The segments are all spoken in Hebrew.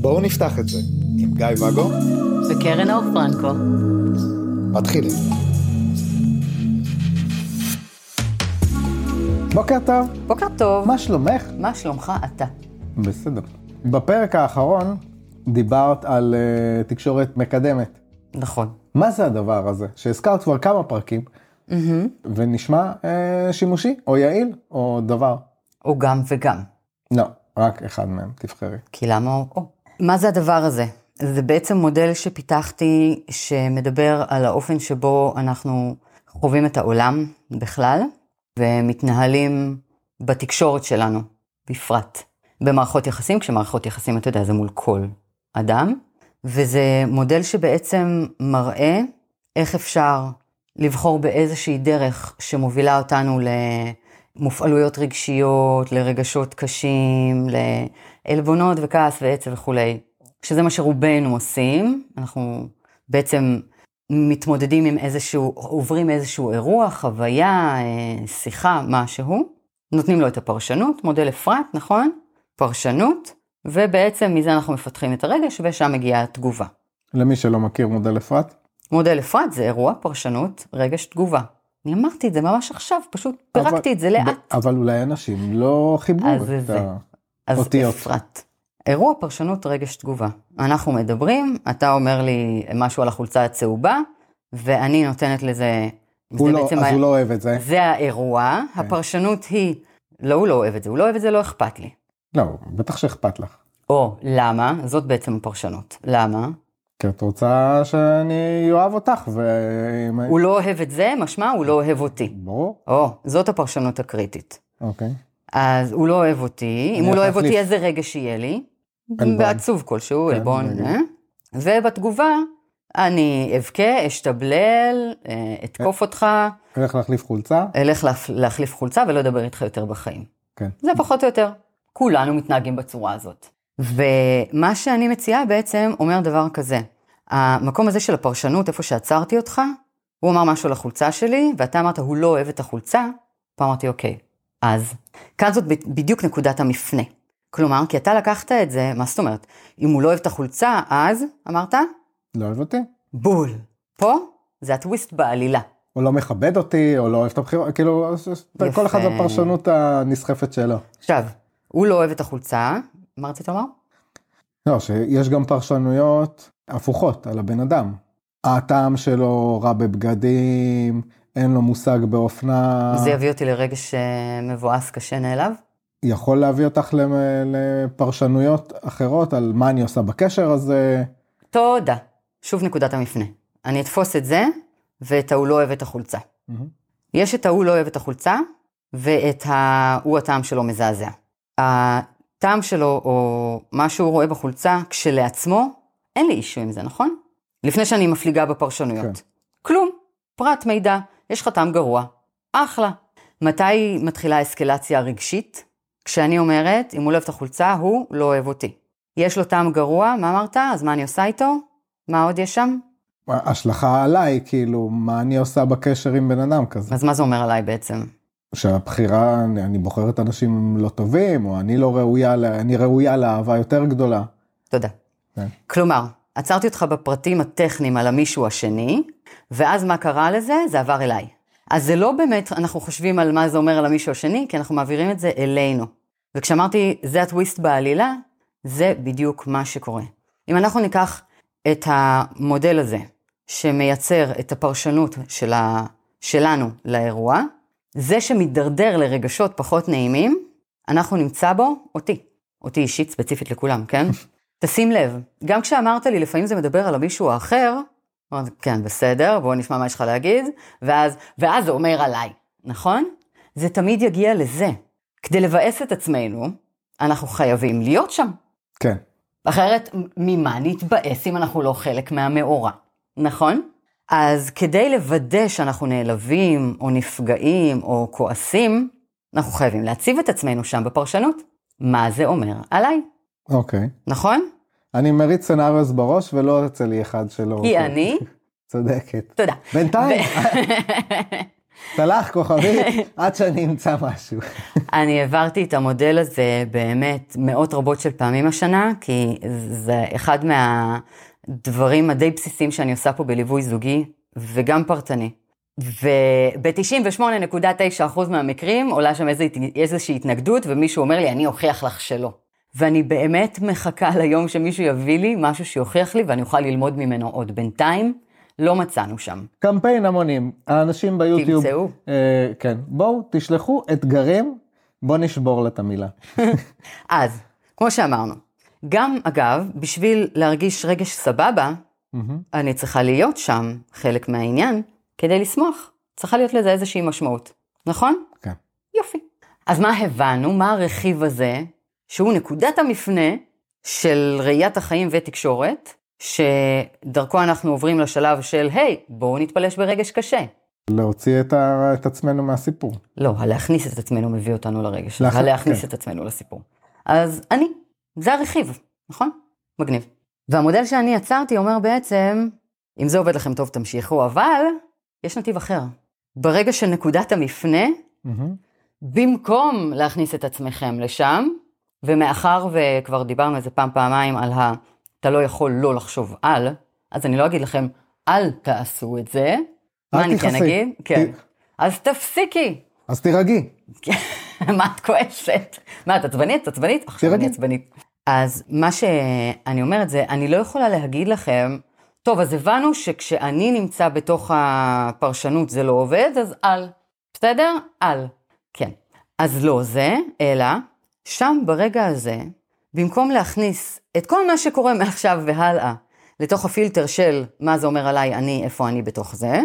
בואו נפתח את זה עם גיא ואגו וקרן אור פרנקו. מתחילים. בוקר טוב, בוקר טוב. מה שלומך? מה שלומך אתה? בסדר. בפרק האחרון דיברת על uh, תקשורת מקדמת. נכון. מה זה הדבר הזה? שהזכרת כבר כמה פרקים, ונשמע uh, שימושי, או יעיל, או דבר. או גם וגם. לא, רק אחד מהם, תבחרי. כי למה או? או. מה זה הדבר הזה? זה בעצם מודל שפיתחתי שמדבר על האופן שבו אנחנו חווים את העולם בכלל, ומתנהלים בתקשורת שלנו בפרט. במערכות יחסים, כשמערכות יחסים, אתה יודע, זה מול כל אדם, וזה מודל שבעצם מראה איך אפשר לבחור באיזושהי דרך שמובילה אותנו למופעלויות רגשיות, לרגשות קשים, לעלבונות וכעס ועצב וכולי, שזה מה שרובנו עושים, אנחנו בעצם מתמודדים עם איזשהו, עוברים איזשהו אירוע, חוויה, אה, שיחה, משהו, נותנים לו את הפרשנות, מודל אפרת, נכון? פרשנות, ובעצם מזה אנחנו מפתחים את הרגש, ושם מגיעה התגובה. למי שלא מכיר מודל אפרת, מודל אפרת זה אירוע, פרשנות, רגש, תגובה. אני אמרתי את זה ממש עכשיו, פשוט פירקתי אבל- את זה לאט. אבל אולי אנשים לא חיברו את זה. ה... אז אותיות. אפרת. אירוע, פרשנות, רגש, תגובה. אנחנו מדברים, אתה אומר לי משהו על החולצה הצהובה, ואני נותנת לזה... הוא לא, אז ה- הוא לא אוהב את זה. זה האירוע, כן. הפרשנות היא, לא, הוא לא אוהב את זה, הוא לא אוהב את זה, לא אכפת לי. לא, בטח שאכפת לך. או, למה? זאת בעצם הפרשנות. למה? כי את רוצה שאני אוהב אותך, ו... הוא לא אוהב את זה, משמע הוא לא אוהב אותי. ברור, או, זאת הפרשנות הקריטית. אוקיי. אז הוא לא אוהב אותי, אם הוא לא אוהב אותי. איזה רגש יהיה לי? בעצוב כלשהו, כן, עלבון. רגע. אה? ובתגובה, אני אבכה, אשתבלל, אה, אתקוף אותך, הולך להחליף חולצה? אלך להח- להחליף חולצה ולא אדבר איתך יותר בחיים. כן. זה פחות או יותר. כולנו מתנהגים בצורה הזאת. ומה שאני מציעה בעצם אומר דבר כזה, המקום הזה של הפרשנות, איפה שעצרתי אותך, הוא אמר משהו על החולצה שלי, ואתה אמרת, הוא לא אוהב את החולצה, פה אמרתי, אוקיי, אז. כאן זאת בדיוק נקודת המפנה. כלומר, כי אתה לקחת את זה, מה זאת אומרת? אם הוא לא אוהב את החולצה, אז, אמרת, לא אוהב אותי? בול. פה, זה הטוויסט בעלילה. או לא מכבד אותי, או לא אוהב את הבחירות, כאילו, יפה. כל אחד בפרשנות הנסחפת שלו. עכשיו, הוא לא אוהב את החולצה, מה רצית לומר? לא, שיש גם פרשנויות הפוכות על הבן אדם. הטעם שלו רע בבגדים, אין לו מושג באופנה, זה יביא אותי לרגש אה, מבואס קשה נעלב? יכול להביא אותך לפרשנויות אחרות על מה אני עושה בקשר הזה. תודה. שוב נקודת המפנה. אני אתפוס את זה, ואת ההוא לא אוהב את החולצה. יש את ההוא לא אוהב את החולצה, ואת ההוא הטעם שלו מזעזע. הטעם שלו, או מה שהוא רואה בחולצה, כשלעצמו, אין לי אישו עם זה, נכון? לפני שאני מפליגה בפרשנויות. כן. כלום. פרט מידע, יש לך טעם גרוע. אחלה. מתי מתחילה האסקלציה הרגשית? כשאני אומרת, אם הוא לא אוהב את החולצה, הוא לא אוהב אותי. יש לו טעם גרוע, מה אמרת? אז מה אני עושה איתו? מה עוד יש שם? השלכה עליי, כאילו, מה אני עושה בקשר עם בן אדם כזה. אז מה זה אומר עליי בעצם? שהבחירה, אני, אני בוחרת אנשים לא טובים, או אני לא ראויה, אני ראויה לאהבה יותר גדולה. תודה. כן. כלומר, עצרתי אותך בפרטים הטכניים על המישהו השני, ואז מה קרה לזה? זה עבר אליי. אז זה לא באמת, אנחנו חושבים על מה זה אומר על המישהו השני, כי אנחנו מעבירים את זה אלינו. וכשאמרתי, זה הטוויסט בעלילה, זה בדיוק מה שקורה. אם אנחנו ניקח את המודל הזה, שמייצר את הפרשנות של ה... שלנו לאירוע, זה שמידרדר לרגשות פחות נעימים, אנחנו נמצא בו אותי. אותי אישית, ספציפית לכולם, כן? תשים לב, גם כשאמרת לי, לפעמים זה מדבר על המישהו האחר, כן, בסדר, בוא נשמע מה יש לך להגיד, ואז, ואז זה אומר עליי, נכון? זה תמיד יגיע לזה. כדי לבאס את עצמנו, אנחנו חייבים להיות שם. כן. אחרת, ממה נתבאס אם אנחנו לא חלק מהמאורע, נכון? אז כדי לוודא שאנחנו נעלבים, או נפגעים, או כועסים, אנחנו חייבים להציב את עצמנו שם בפרשנות. מה זה אומר עליי, אוקיי. נכון? אני מריץ סצנריוס בראש ולא יוצא לי אחד שלא... כי אני, צודקת. תודה. בינתיים. צלח כוכבית עד שאני אמצא משהו. אני העברתי את המודל הזה באמת מאות רבות של פעמים השנה, כי זה אחד מהדברים הדי בסיסיים שאני עושה פה בליווי זוגי, וגם פרטני. וב-98.9% מהמקרים עולה שם איזו, איזושהי התנגדות, ומישהו אומר לי, אני אוכיח לך שלא. ואני באמת מחכה ליום שמישהו יביא לי משהו שיוכיח לי, ואני אוכל ללמוד ממנו עוד בינתיים. לא מצאנו שם. קמפיין המונים, האנשים ביוטיוב, תמצאו. אה, כן, בואו תשלחו אתגרים, בואו נשבור לה את המילה. אז, כמו שאמרנו, גם אגב, בשביל להרגיש רגש סבבה, אני צריכה להיות שם, חלק מהעניין, כדי לשמוח. צריכה להיות לזה איזושהי משמעות, נכון? כן. יופי. אז מה הבנו? מה הרכיב הזה, שהוא נקודת המפנה של ראיית החיים ותקשורת, שדרכו אנחנו עוברים לשלב של, היי, בואו נתפלש ברגש קשה. להוציא את, ה... את עצמנו מהסיפור. לא, הלהכניס את עצמנו מביא אותנו לרגש, להכ- הלהכניס כן. את עצמנו לסיפור. אז אני, זה הרכיב, נכון? מגניב. והמודל שאני יצרתי אומר בעצם, אם זה עובד לכם טוב תמשיכו, אבל יש נתיב אחר. ברגע של נקודת המפנה, מהמם. במקום להכניס את עצמכם לשם, ומאחר וכבר דיברנו על זה פעם פעמיים על ה... אתה לא יכול לא לחשוב על, אז אני לא אגיד לכם, אל תעשו את זה. מה אני כן. אגיד? כן. אז תפסיקי. אז תירגעי. מה את כועסת? מה, את עצבנית? את עצבנית? עכשיו. אני עצבנית. אז מה שאני אומרת זה, אני לא יכולה להגיד לכם, טוב, אז הבנו שכשאני נמצא בתוך הפרשנות זה לא עובד, אז אל. בסדר? אל. כן. אז לא זה, אלא שם ברגע הזה, במקום להכניס את כל מה שקורה מעכשיו והלאה לתוך הפילטר של מה זה אומר עליי, אני, איפה אני בתוך זה,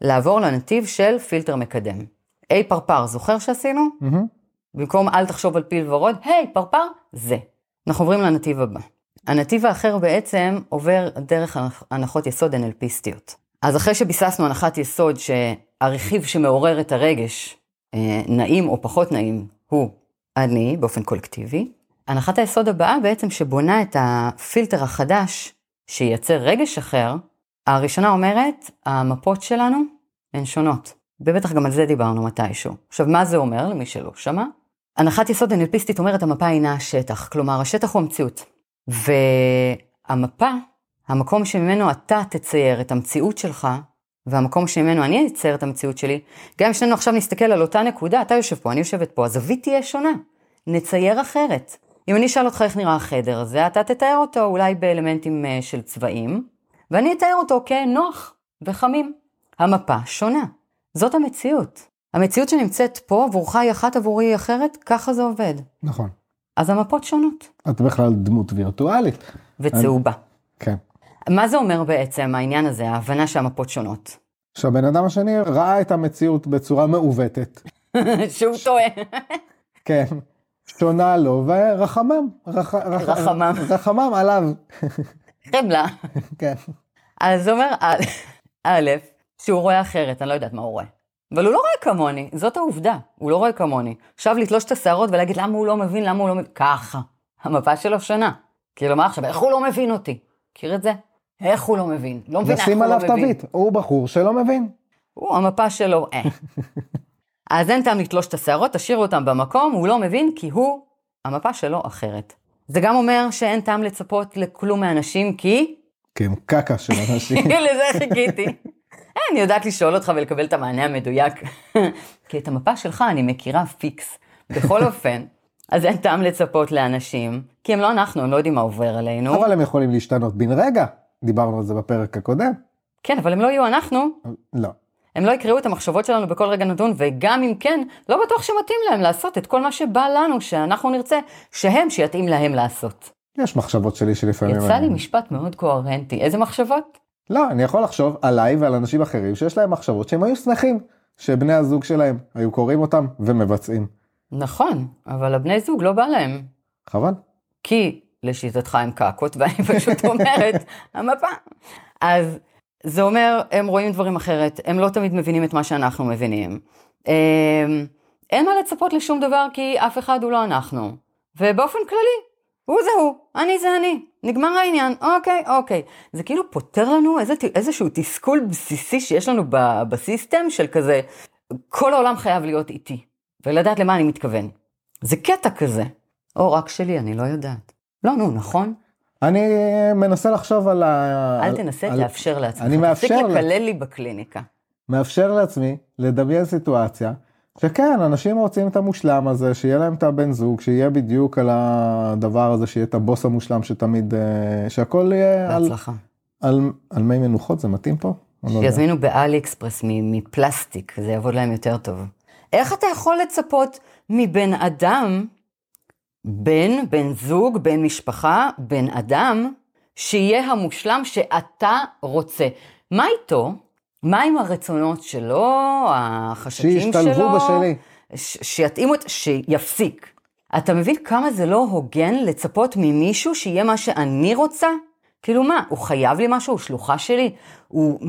לעבור לנתיב של פילטר מקדם. היי פרפר, זוכר שעשינו? מהמם. במקום אל תחשוב על פיל ורוד, היי, פרפר, זה. אנחנו עוברים לנתיב הבא. הנתיב האחר בעצם עובר דרך הנח- הנחות יסוד NLPיסטיות. אז אחרי שביססנו הנחת יסוד שהרכיב שמעורר את הרגש, אה, נעים או פחות נעים, הוא אני באופן קולקטיבי, הנחת היסוד הבאה בעצם שבונה את הפילטר החדש שייצר רגש אחר, הראשונה אומרת, המפות שלנו הן שונות. ובטח גם על זה דיברנו מתישהו. עכשיו, מה זה אומר למי שלא שמע? הנחת יסוד אנלפיסטית אומרת המפה אינה השטח, כלומר השטח הוא המציאות. והמפה, המקום שממנו אתה תצייר את המציאות שלך, והמקום שממנו אני אצייר את המציאות שלי, גם אם שנינו עכשיו נסתכל על אותה נקודה, אתה יושב פה, אני יושבת פה, הזווית תהיה שונה. נצייר אחרת. אם אני אשאל אותך איך נראה החדר הזה, אתה תתאר אותו אולי באלמנטים אה, של צבעים, ואני אתאר אותו כנוח וחמים. המפה שונה. זאת המציאות. המציאות שנמצאת פה עבורך היא אחת עבורי היא אחרת, ככה זה עובד. נכון. אז המפות שונות. את בכלל דמות וירטואלית. וצהובה. כן. מה זה אומר בעצם העניין הזה, ההבנה שהמפות שונות? שהבן אדם השני ראה את המציאות בצורה מעוותת. שהוא טועה. כן. שונה לו ורחמם. רח... רח... רחמם. רחמם עליו. חמלה. כן. אז זה אומר, א', שהוא רואה אחרת, אני לא יודעת מה הוא רואה. אבל הוא לא רואה כמוני, זאת העובדה, הוא לא רואה כמוני. עכשיו לתלוש את השערות ולהגיד למה הוא לא מבין, למה הוא לא מבין, ככה. המפה שלו שונה. כאילו מה עכשיו, איך הוא לא מבין אותי? מכיר את זה? איך הוא לא מבין? לא מבין איך הוא נשים לא עליו מבין. תווית. הוא בחור שלא מבין. הוא, המפה שלו, אה. אז אין טעם לתלוש את השערות, תשאירו אותם במקום, הוא לא מבין כי הוא, המפה שלו אחרת. זה גם אומר שאין טעם לצפות לכלום מאנשים, כי כן, קקה של אנשים. לזה חיכיתי. אה, אני יודעת לשאול אותך ולקבל את המענה המדויק. כי את המפה שלך אני מכירה פיקס. בכל אופן, אז אין טעם לצפות לאנשים, כי הם לא אנחנו, הם לא יודעים מה עובר עלינו. אבל הם יכולים להשתנות בן רגע. דיברנו על זה בפרק הקודם. כן, אבל הם לא יהיו אנחנו, לא. הם לא יקראו את המחשבות שלנו בכל רגע נתון, וגם אם כן, לא בטוח שמתאים להם לעשות את כל מה שבא לנו, שאנחנו נרצה, שהם, שיתאים להם לעשות. יש מחשבות שלי שלפעמים... יצא לי משפט מאוד קוהרנטי. איזה מחשבות? לא, אני יכול לחשוב עליי ועל אנשים אחרים שיש להם מחשבות שהם היו שמחים שבני הזוג שלהם היו קוראים אותם ומבצעים. נכון, אבל הבני זוג לא בא להם. חבל. כי לשיטתך הם קקות, ואני פשוט אומרת, המפה. אז זה אומר, הם רואים דברים אחרת, הם לא תמיד מבינים את מה שאנחנו מבינים. אמ, אין מה לצפות לשום דבר כי אף אחד הוא לא אנחנו. ובאופן כללי, הוא זה הוא, אני זה אני, נגמר העניין, אוקיי, אוקיי. זה כאילו פותר לנו איזה, איזשהו תסכול בסיסי שיש לנו ב, בסיסטם של כזה, כל העולם חייב להיות איתי, ולדעת למה אני מתכוון. זה קטע כזה. או רק שלי, אני לא יודעת. לא, נו, נכון? אני מנסה לחשוב על ה... אל תנסה על- לאפשר לעצמך. אני מאפשר תפסיק לקלל לי בקליניקה. מאפשר לעצמי לדמיין סיטואציה שכן, אנשים רוצים את המושלם הזה, שיהיה להם את הבן זוג, שיהיה בדיוק על הדבר הזה, שיהיה את הבוס המושלם שתמיד, אה, שהכל יהיה על, בהצלחה. על, על מי מנוחות, זה מתאים פה? לא. שיזמינו באלי אקספרס מפלסטיק, זה יעבוד להם יותר טוב. איך אתה יכול לצפות מבן אדם, בן, בן זוג, בן משפחה, בן אדם, שיהיה המושלם שאתה רוצה? מה איתו? מה עם הרצונות שלו, החשקים שלו? שישתלבו בשלי. ש- שיתאימו את... שיפסיק. אתה מבין כמה זה לא הוגן לצפות ממישהו שיהיה מה שאני רוצה? כאילו מה, הוא חייב לי משהו? הוא שלוחה שלי? הוא...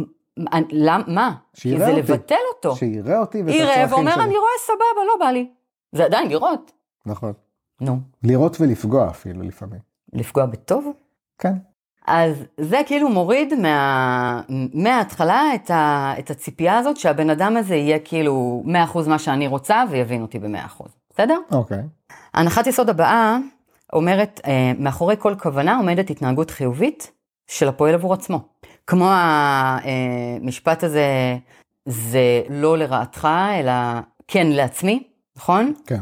למה? מה? כי זה אותי. לבטל אותו. שיראה אותי ואת יראה הצרכים ואומר, שלי. אני רואה סבבה, לא בא לי. זה עדיין לראות. נכון. נו, לראות ולפגוע אפילו לפעמים. לפגוע בטוב? כן. אז זה כאילו מוריד מה... מההתחלה את, ה... את הציפייה הזאת שהבן אדם הזה יהיה כאילו 100% מה שאני רוצה ויבין אותי ב-100%. בסדר? אוקיי. הנחת יסוד הבאה אומרת, אה, מאחורי כל כוונה עומדת התנהגות חיובית של הפועל עבור עצמו. כמו המשפט הזה, זה לא לרעתך, אלא כן לעצמי, נכון? כן.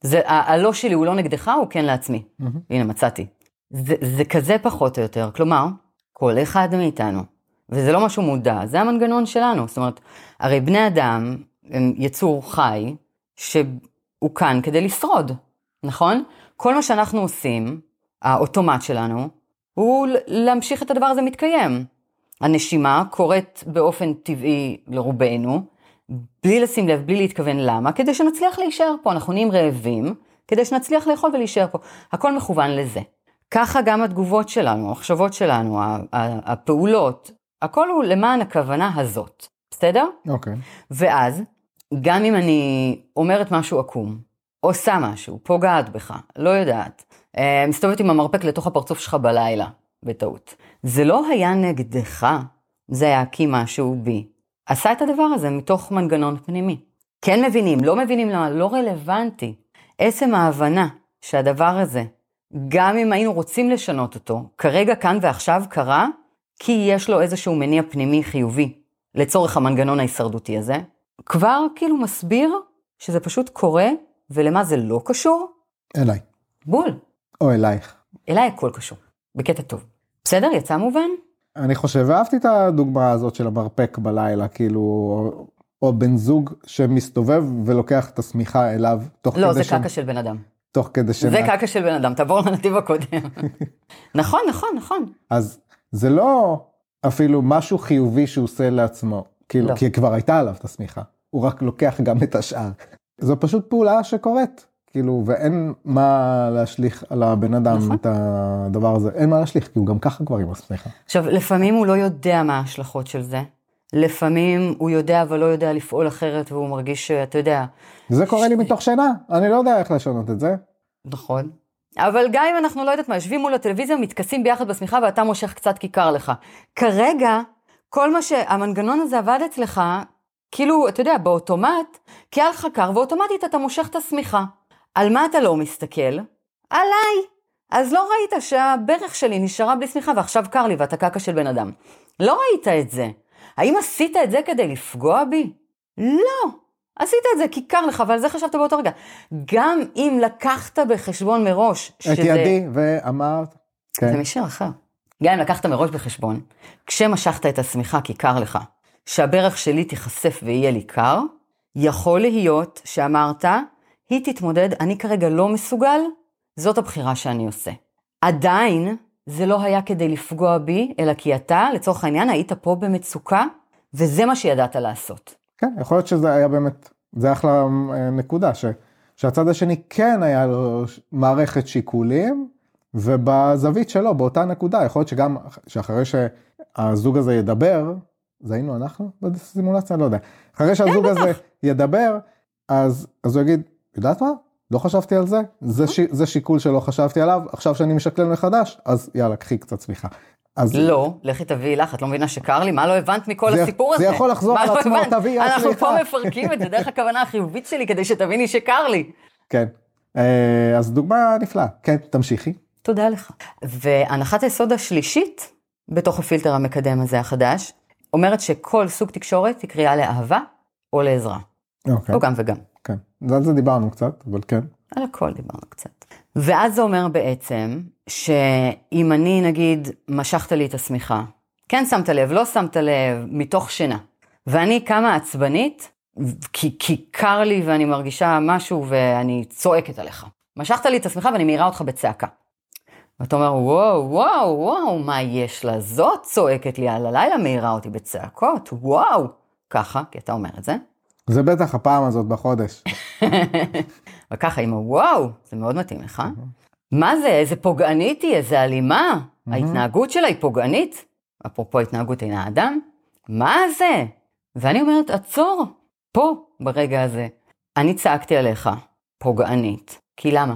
זה, הלא שלי הוא לא נגדך, הוא כן לעצמי. מהמם. הנה, מצאתי. זה, זה כזה פחות או יותר, כלומר, כל אחד מאיתנו, וזה לא משהו מודע, זה המנגנון שלנו. זאת אומרת, הרי בני אדם הם יצור חי, שהוא כאן כדי לשרוד, נכון? כל מה שאנחנו עושים, האוטומט שלנו, הוא להמשיך את הדבר הזה מתקיים. הנשימה קורית באופן טבעי לרובנו, בלי לשים לב, בלי להתכוון למה, כדי שנצליח להישאר פה. אנחנו נהיים רעבים, כדי שנצליח לאכול ולהישאר פה. הכל מכוון לזה. ככה גם התגובות שלנו, המחשבות שלנו, הפעולות, הכל הוא למען הכוונה הזאת, בסדר? אוקיי. ואז, גם אם אני אומרת משהו עקום, עושה משהו, פוגעת בך, לא יודעת, אה, מסתובבת עם המרפק לתוך הפרצוף שלך בלילה, בטעות. זה לא היה נגדך, זה היה כי משהו בי. עשה את הדבר הזה מתוך מנגנון פנימי. כן מבינים, לא מבינים למה, לא רלוונטי. עצם ההבנה שהדבר הזה, גם אם היינו רוצים לשנות אותו, כרגע כאן ועכשיו קרה, כי יש לו איזשהו מניע פנימי חיובי לצורך המנגנון ההישרדותי הזה, כבר כאילו מסביר שזה פשוט קורה, ולמה זה לא קשור? אליי. בול. או אלייך. אליי הכל קשור, בקטע טוב. בסדר? יצא מובן? אני חושב, אהבתי את הדוגמה הזאת של המרפק בלילה, כאילו, או, בן זוג שמסתובב ולוקח את השמיכה אליו, תוך לא, כדי זה ש... קקה של בן אדם. תוך כדי ש... זה קקה של בן אדם, תעבור לנתיב הקודם. נכון, נכון, נכון. אז זה לא אפילו משהו חיובי שהוא עושה לעצמו, כאילו, לא. כי כבר הייתה עליו את השמיכה, הוא רק לוקח גם את השאר. זו פשוט פעולה שקורית, כאילו, ואין מה להשליך על הבן אדם נכון. את הדבר הזה, אין מה להשליך, כי הוא גם ככה כבר עם השמיכה. עכשיו, לפעמים הוא לא יודע מה ההשלכות של זה. לפעמים הוא יודע אבל לא יודע לפעול אחרת והוא מרגיש שאתה יודע, זה קורה לי מתוך שינה, אני לא יודע איך לשנות את זה. נכון. אבל גם אם אנחנו לא יודעת מה, יושבים מול הטלוויזיה, מתכסים ביחד בשמיכה ואתה מושך קצת כי קר לך. כרגע, כל מה שהמנגנון הזה עבד אצלך, כאילו, אתה יודע, באוטומט, כי היה לך קר ואוטומטית אתה מושך את השמיכה. על מה אתה לא מסתכל? עליי. אז לא ראית שהברך שלי נשארה בלי שמיכה ועכשיו קר לי ואתה קקה של בן אדם. לא ראית את זה. האם עשית את זה כדי לפגוע בי? לא. עשית את זה כי קר לך ועל זה חשבת באותו רגע. גם אם לקחת בחשבון מראש שזה... את ידי ואמרת, כן, זה משיר אחר. גם אם לקחת מראש בחשבון, כשמשכת את השמיכה כי קר לך, שהברך שלי תיחשף ויהיה לי קר, יכול להיות שאמרת, היא תתמודד, אני כרגע לא מסוגל, זאת הבחירה שאני עושה. עדיין, זה לא היה כדי לפגוע בי, אלא כי אתה, לצורך העניין, היית פה במצוקה, וזה מה שידעת לעשות. כן, יכול להיות שזה היה באמת, זה אחלה אה, נקודה, ש, שהצד השני כן היה לו מערכת שיקולים, ובזווית שלו, באותה נקודה, יכול להיות שגם, שאחרי שהזוג הזה ידבר, זה היינו אנחנו בסימולציה? לא יודע. אחרי שהזוג כן, בטח. הזה ידבר, אז, אז הוא יגיד, יודעת מה? לא חשבתי על זה, זה, ש, זה שיקול שלא חשבתי עליו, עכשיו שאני משקלל מחדש, אז יאללה, קחי קצת סליחה. אז לא, לכי תביאי לך, את לא מבינה שקר לי? מה לא הבנת מכל זה- הסיפור זה הזה? יכול לחזור על לא עצמו, הבנת? תביאי, אנחנו סליחה. פה מפרקים את זה דרך הכוונה החיובית שלי, כדי שתביני שקר לי. כן. אה, אז דוגמה נפלאה. כן, תמשיכי. תודה לך. והנחת היסוד השלישית, בתוך הפילטר המקדם הזה החדש, אומרת שכל סוג תקשורת היא קריאה לאהבה או לעזרה. אוקיי. או גם וגם. כן. על זה דיברנו קצת, אבל כן. על הכל דיברנו קצת. ואז זה אומר בעצם, שאם אני נגיד משכת לי את השמיכה, כן שמת לב, לא שמת לב, מתוך שינה, ואני קמה עצבנית, כי, כי קר לי ואני מרגישה משהו ואני צועקת עליך. משכת לי את השמיכה ואני מעירה אותך בצעקה. ואתה אומר, וואו, וואו, וואו, מה יש לה? זאת צועקת לי על הלילה, מעירה אותי בצעקות, וואו. ככה, כי אתה אומר את זה. זה בטח הפעם הזאת בחודש. וככה עם הוואו, זה מאוד מתאים לך. מה זה, איזה פוגענית היא, איזה אלימה. ההתנהגות שלה היא פוגענית. אפרופו התנהגות אינה אדם. מה זה? ואני אומרת, עצור, פה, ברגע הזה. אני צעקתי עליך, פוגענית. כי למה?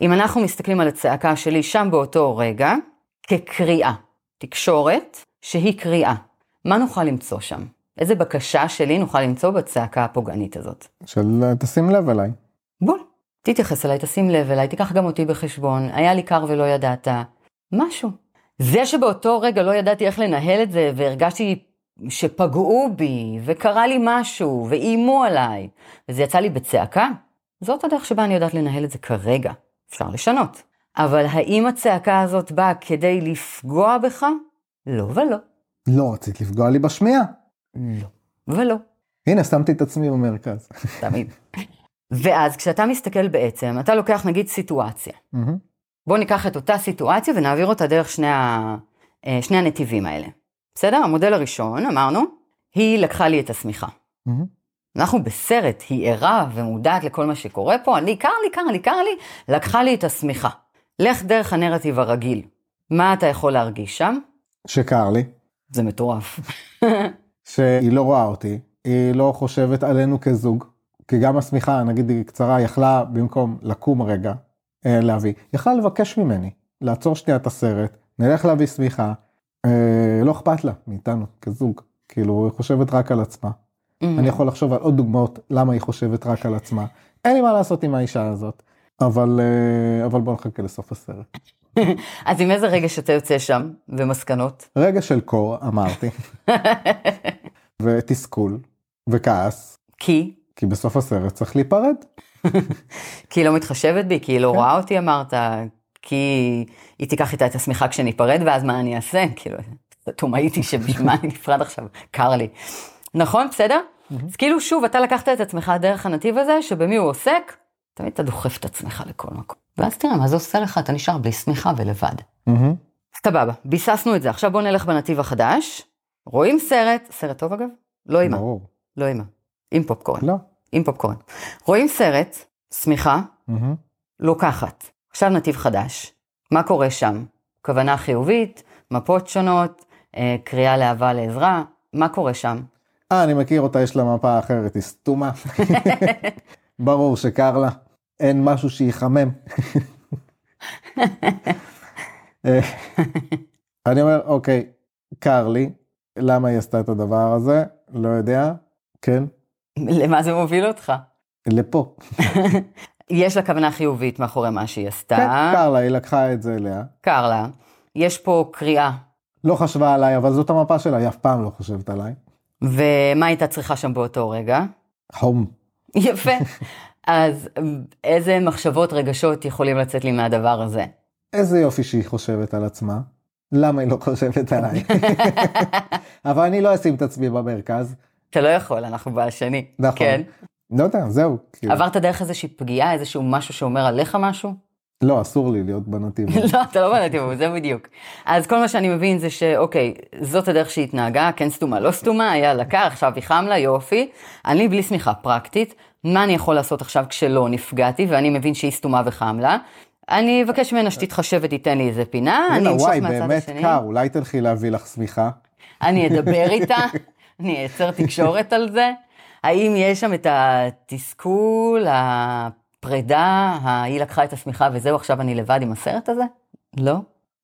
אם אנחנו מסתכלים על הצעקה שלי שם באותו רגע, כקריאה, תקשורת שהיא קריאה, מה נוכל למצוא שם? איזה בקשה שלי נוכל למצוא בצעקה הפוגענית הזאת? של תשים לב אליי. בול. תתייחס אליי, תשים לב אליי, תיקח גם אותי בחשבון, היה לי קר ולא ידעת, משהו. זה שבאותו רגע לא ידעתי איך לנהל את זה, והרגשתי שפגעו בי, וקרה לי משהו, ואיימו עליי, וזה יצא לי בצעקה, זאת הדרך שבה אני יודעת לנהל את זה כרגע. אפשר לשנות. אבל האם הצעקה הזאת באה כדי לפגוע בך? לא ולא. לא רצית לפגוע לי בשמיעה. לא ולא. הנה, שמתי את עצמי במרכז. תמיד. ואז כשאתה מסתכל בעצם, אתה לוקח נגיד סיטואציה. מהמם. בואו ניקח את אותה סיטואציה ונעביר אותה דרך שני, ה... אה, שני הנתיבים האלה. בסדר? המודל הראשון, אמרנו, היא לקחה לי את השמיכה. מהמם. אנחנו בסרט, היא ערה ומודעת לכל מה שקורה פה, אני, קר לי, קר לי, קר לי, לקחה לי את השמיכה. לך דרך הנרטיב הרגיל. מה אתה יכול להרגיש שם? שקר לי, זה מטורף. שהיא לא רואה אותי, היא לא חושבת עלינו כזוג, כי גם השמיכה, נגיד היא קצרה, יכלה במקום לקום רגע, אה, להביא, יכלה לבקש ממני, לעצור שנייה את הסרט, נלך להביא שמיכה, אה, לא אכפת לה מאיתנו כזוג, כאילו היא חושבת רק על עצמה. אני יכול לחשוב על עוד דוגמאות למה היא חושבת רק על עצמה. אין לי מה לעשות עם האישה הזאת, אבל, אה, אבל בוא נחכה לסוף הסרט. אז עם איזה רגש אתה יוצא שם, ומסקנות? רגע של קור, אמרתי, ותסכול, וכעס, כי? כי בסוף הסרט צריך להיפרד. כי היא לא מתחשבת בי, כי היא לא כן. רואה אותי, אמרת, כי היא תיקח איתה את השמיכה כשניפרד, ואז מה אני אעשה? כאילו, תומאיתי שבשביל מה אני נפרד עכשיו, קר לי. נכון, בסדר? אז כאילו, שוב, אתה לקחת את עצמך דרך הנתיב הזה, שבמי הוא עוסק, תמיד אתה דוחף את עצמך לכל מקום. ואז תראה מה זה עושה לך, אתה נשאר בלי שמיכה ולבד. סבבה, ביססנו את זה, עכשיו בואו נלך בנתיב החדש. רואים סרט, סרט טוב אגב? לא אימה, ברור. לא אימה. עם פופקורן, לא. עם פופקורן. רואים סרט, שמיכה. לוקחת. עכשיו נתיב חדש. מה קורה שם? כוונה חיובית, מפות שונות, אה, קריאה לאהבה לעזרה, מה קורה שם? אה, אני מכיר אותה, יש לה מפה אחרת, היא סתומה. ברור שקר לה, אין משהו שיחמם. אה, אני אומר, אוקיי, קר לי, למה היא עשתה את הדבר הזה? לא יודע, כן, למה זה מוביל אותך? לפה. יש לה כוונה חיובית מאחורי מה שהיא עשתה, כן, קר לה, היא לקחה את זה אליה. קר לה. יש פה קריאה, לא חשבה עליי, אבל זאת המפה שלה, היא אף פעם לא חושבת עליי. ומה הייתה צריכה שם באותו רגע? חום. יפה. אז איזה מחשבות, רגשות יכולים לצאת לי מהדבר הזה? איזה יופי שהיא חושבת על עצמה. למה היא לא חושבת עליי? אבל אני לא אשים את עצמי במרכז. אתה לא יכול, אנחנו בשני. נכון. כן. לא יודע, זהו. כאילו. עברת דרך איזושהי פגיעה, איזשהו משהו שאומר עליך משהו? לא, אסור לי להיות בנתיב. לא, אתה לא בנתיב, זה בדיוק. אז כל מה שאני מבין זה שאוקיי, זאת הדרך שהיא התנהגה, כן סתומה, לא סתומה, היה קר, עכשיו היא חם לה, יופי. אני בלי שמיכה פרקטית, מה אני יכול לעשות עכשיו כשלא נפגעתי, ואני מבין שהיא סתומה וחם לה? אני אבקש ממנה שתתחשב ותיתן לי איזה פינה, אני אמשוך וואי, מהצד באמת השני, קר, אולי תלכי להביא לך שמיכה. אני אדבר איתה, אני אייצר תקשורת על זה. האם יש שם את התסכול, הפרידה, היא לקחה את השמיכה וזהו, עכשיו אני לבד עם הסרט הזה? לא.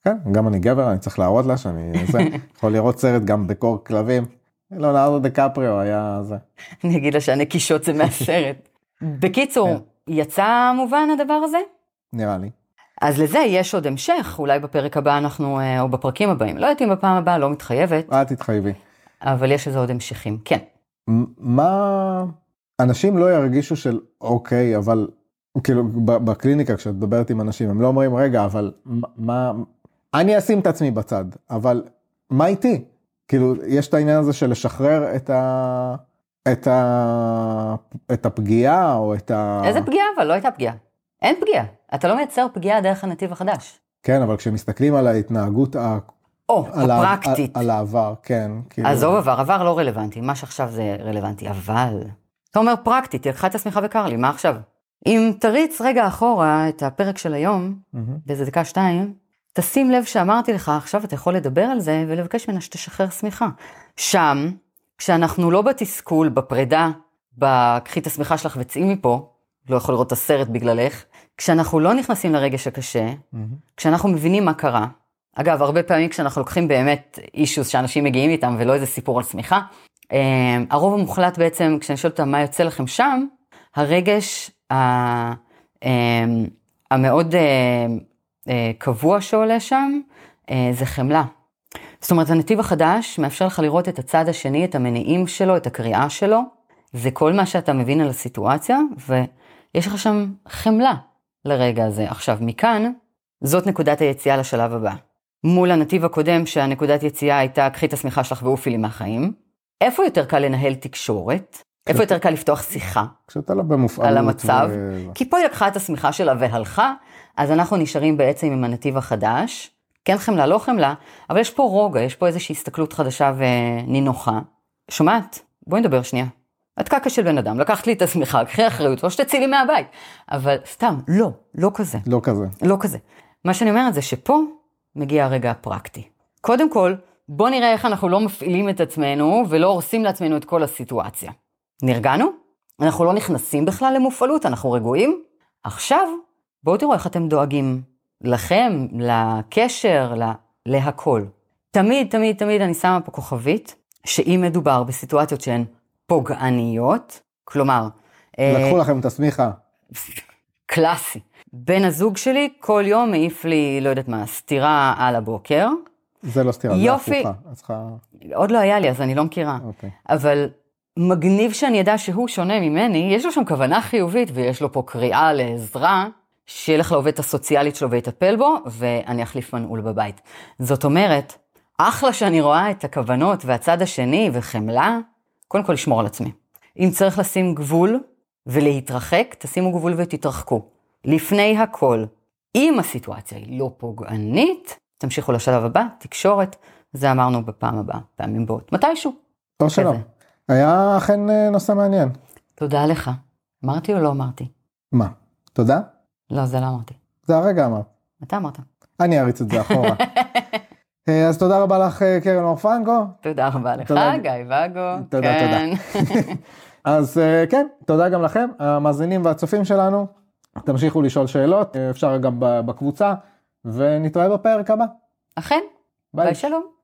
כן, גם אני גבר, אני צריך להראות לה שאני זה, יכול לראות סרט גם בקור כלבים. לונרדו דקפריו היה זה. אני אגיד לה שהנקישות זה מהסרט. בקיצור, כן. יצא מובן הדבר הזה? נראה לי. אז לזה יש עוד המשך, אולי בפרק הבא אנחנו, אה, או בפרקים הבאים. לא יודעת אם בפעם הבאה, לא מתחייבת, אל תתחייבי. אבל יש לזה עוד המשכים, כן. מה אנשים לא ירגישו של אוקיי אבל כאילו בקליניקה כשאת מדברת עם אנשים הם לא אומרים רגע אבל מה- אני אשים את עצמי בצד אבל מה איתי כאילו יש את העניין הזה של לשחרר את ה... את, ה... את הפגיעה או את ה... איזה פגיעה אבל? לא הייתה פגיעה. אין פגיעה. אתה לא מייצר פגיעה דרך הנתיב החדש. כן אבל כשמסתכלים על ההתנהגות ה... או, על. הפרקטית. על העבר כן. כאילו... עזוב עבר, עבר לא רלוונטי, מה שעכשיו זה רלוונטי, אבל... אתה אומר פרקטית, לקחה את השמיכה וקרלי, מה עכשיו? אם תריץ רגע אחורה את הפרק של היום, מהמם. באיזה דקה שתיים, תשים לב שאמרתי לך, עכשיו אתה יכול לדבר על זה ולבקש ממנה שתשחרר שמיכה. שם, כשאנחנו לא בתסכול, בפרידה, בקחי את השמיכה שלך וצאי מפה, לא יכול לראות את הסרט בגללך, כשאנחנו לא נכנסים לרגש הקשה, מהמם. כשאנחנו מבינים מה קרה, אגב, הרבה פעמים כשאנחנו לוקחים באמת אישוס שאנשים מגיעים איתם ולא איזה סיפור על צמיחה, אה, הרוב המוחלט בעצם, כשאני שואלת אותם מה יוצא לכם שם, הרגש המאוד אה, אה, קבוע שעולה שם, אה, זה חמלה. זאת אומרת, הנתיב החדש מאפשר לך לראות את הצד השני, את המניעים שלו, את הקריאה שלו, זה כל מה שאתה מבין על הסיטואציה, ויש לך שם חמלה לרגע הזה. עכשיו, מכאן, זאת נקודת היציאה לשלב הבא. מול הנתיב הקודם, שהנקודת יציאה הייתה, קחי את השמיכה שלך ועופי לי מהחיים. איפה יותר קל לנהל תקשורת? איפה יותר קל לפתוח שיחה? כשאתה לא במופעלות. על המצב, ו... כי פה היא לקחה את השמיכה שלה והלכה, אז אנחנו נשארים בעצם עם הנתיב החדש. כן חמלה, לא חמלה, אבל יש פה רוגע, יש פה איזושהי הסתכלות חדשה ונינוחה. שומעת? בואי נדבר שנייה. את קקה של בן אדם, לקחת לי את השמיכה, קחי אחריות, או שתצאי לי מהבית. אבל סתם, לא, לא כזה. לא כזה. לא כזה. מה שאני אומרת זה שפה מגיע הרגע הפרקטי. קודם כל, בוא נראה איך אנחנו לא מפעילים את עצמנו ולא הורסים לעצמנו את כל הסיטואציה. נרגענו? אנחנו לא נכנסים בכלל למופעלות, אנחנו רגועים? עכשיו, בואו תראו איך אתם דואגים לכם, לקשר, לה, להכל. תמיד, תמיד, תמיד אני שמה פה כוכבית, שאם מדובר בסיטואציות שהן פוגעניות, כלומר, אה, לקחו לכם את השמיכה. קלאסי. בן הזוג שלי כל יום מעיף לי, לא יודעת מה, סטירה על הבוקר. זה לא סתירה, זה יופי. הפוכה. אז צריכה... עוד לא היה לי, אז אני לא מכירה. אוקיי. אבל מגניב שאני אדע שהוא שונה ממני, יש לו שם כוונה חיובית ויש לו פה קריאה לעזרה, שילך לעובדת הסוציאלית שלו ויטפל בו, ואני אחליף מנעול בבית. זאת אומרת, אחלה שאני רואה את הכוונות והצד השני וחמלה, קודם כל לשמור על עצמי. אם צריך לשים גבול ולהתרחק, תשימו גבול ותתרחקו. לפני הכל, אם הסיטואציה היא לא פוגענית, תמשיכו לשלב הבא, תקשורת, זה אמרנו בפעם הבאה, פעמים באות, מתישהו. או שלא. היה אכן אה, נושא מעניין. תודה לך. אמרתי או לא אמרתי? מה? תודה? לא, זה לא אמרתי. זה הרגע אמרת. אתה אמרת. אני אריץ את זה אחורה. אה, אז תודה רבה לך אה, קרן אור פרנקו. תודה רבה לך, תודה. גיא ואגו. תודה, כן. אז אה, כן, תודה גם לכם, המאזינים והצופים שלנו. תמשיכו לשאול שאלות, אפשר גם בקבוצה, ונתראה בפרק הבא. אכן, ביי. ביי שלום.